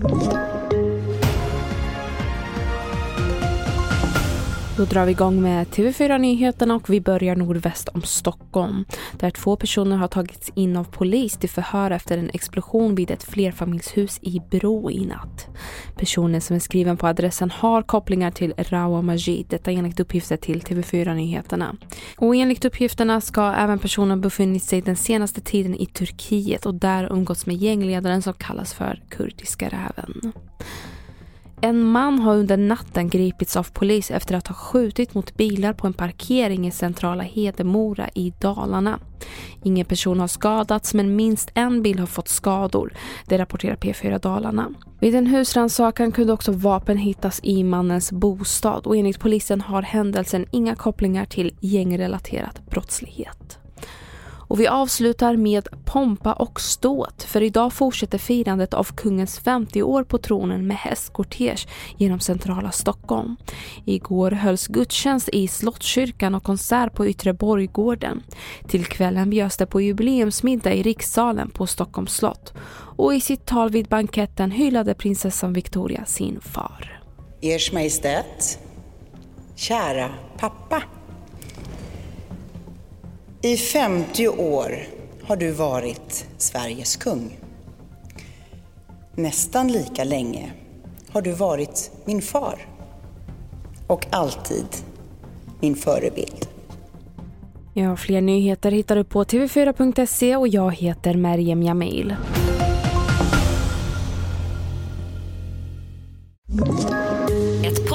you Då drar vi igång med TV4-nyheterna och vi börjar nordväst om Stockholm. Där två personer har tagits in av polis till förhör efter en explosion vid ett flerfamiljshus i Bro i natt. Personen som är skriven på adressen har kopplingar till Rawa Majid, detta enligt uppgifter till TV4-nyheterna. Och enligt uppgifterna ska även personen befunnit sig den senaste tiden i Turkiet och där umgåtts med gängledaren som kallas för Kurdiska räven. En man har under natten gripits av polis efter att ha skjutit mot bilar på en parkering i centrala Hedemora i Dalarna. Ingen person har skadats men minst en bil har fått skador. Det rapporterar P4 Dalarna. Vid en husrannsakan kunde också vapen hittas i mannens bostad och enligt polisen har händelsen inga kopplingar till gängrelaterad brottslighet. Och vi avslutar med pompa och ståt för idag fortsätter firandet av kungens 50 år på tronen med hästkortege genom centrala Stockholm. Igår hölls gudstjänst i Slottskyrkan och konsert på Yttre Borggården. Till kvällen bjöds det på jubileumsmiddag i rikssalen på Stockholms slott. Och i sitt tal vid banketten hyllade prinsessan Victoria sin far. Ers Majestät, kära pappa. I 50 år har du varit Sveriges kung. Nästan lika länge har du varit min far och alltid min förebild. Ja, fler nyheter hittar du på tv4.se och jag heter Merjem Jamil.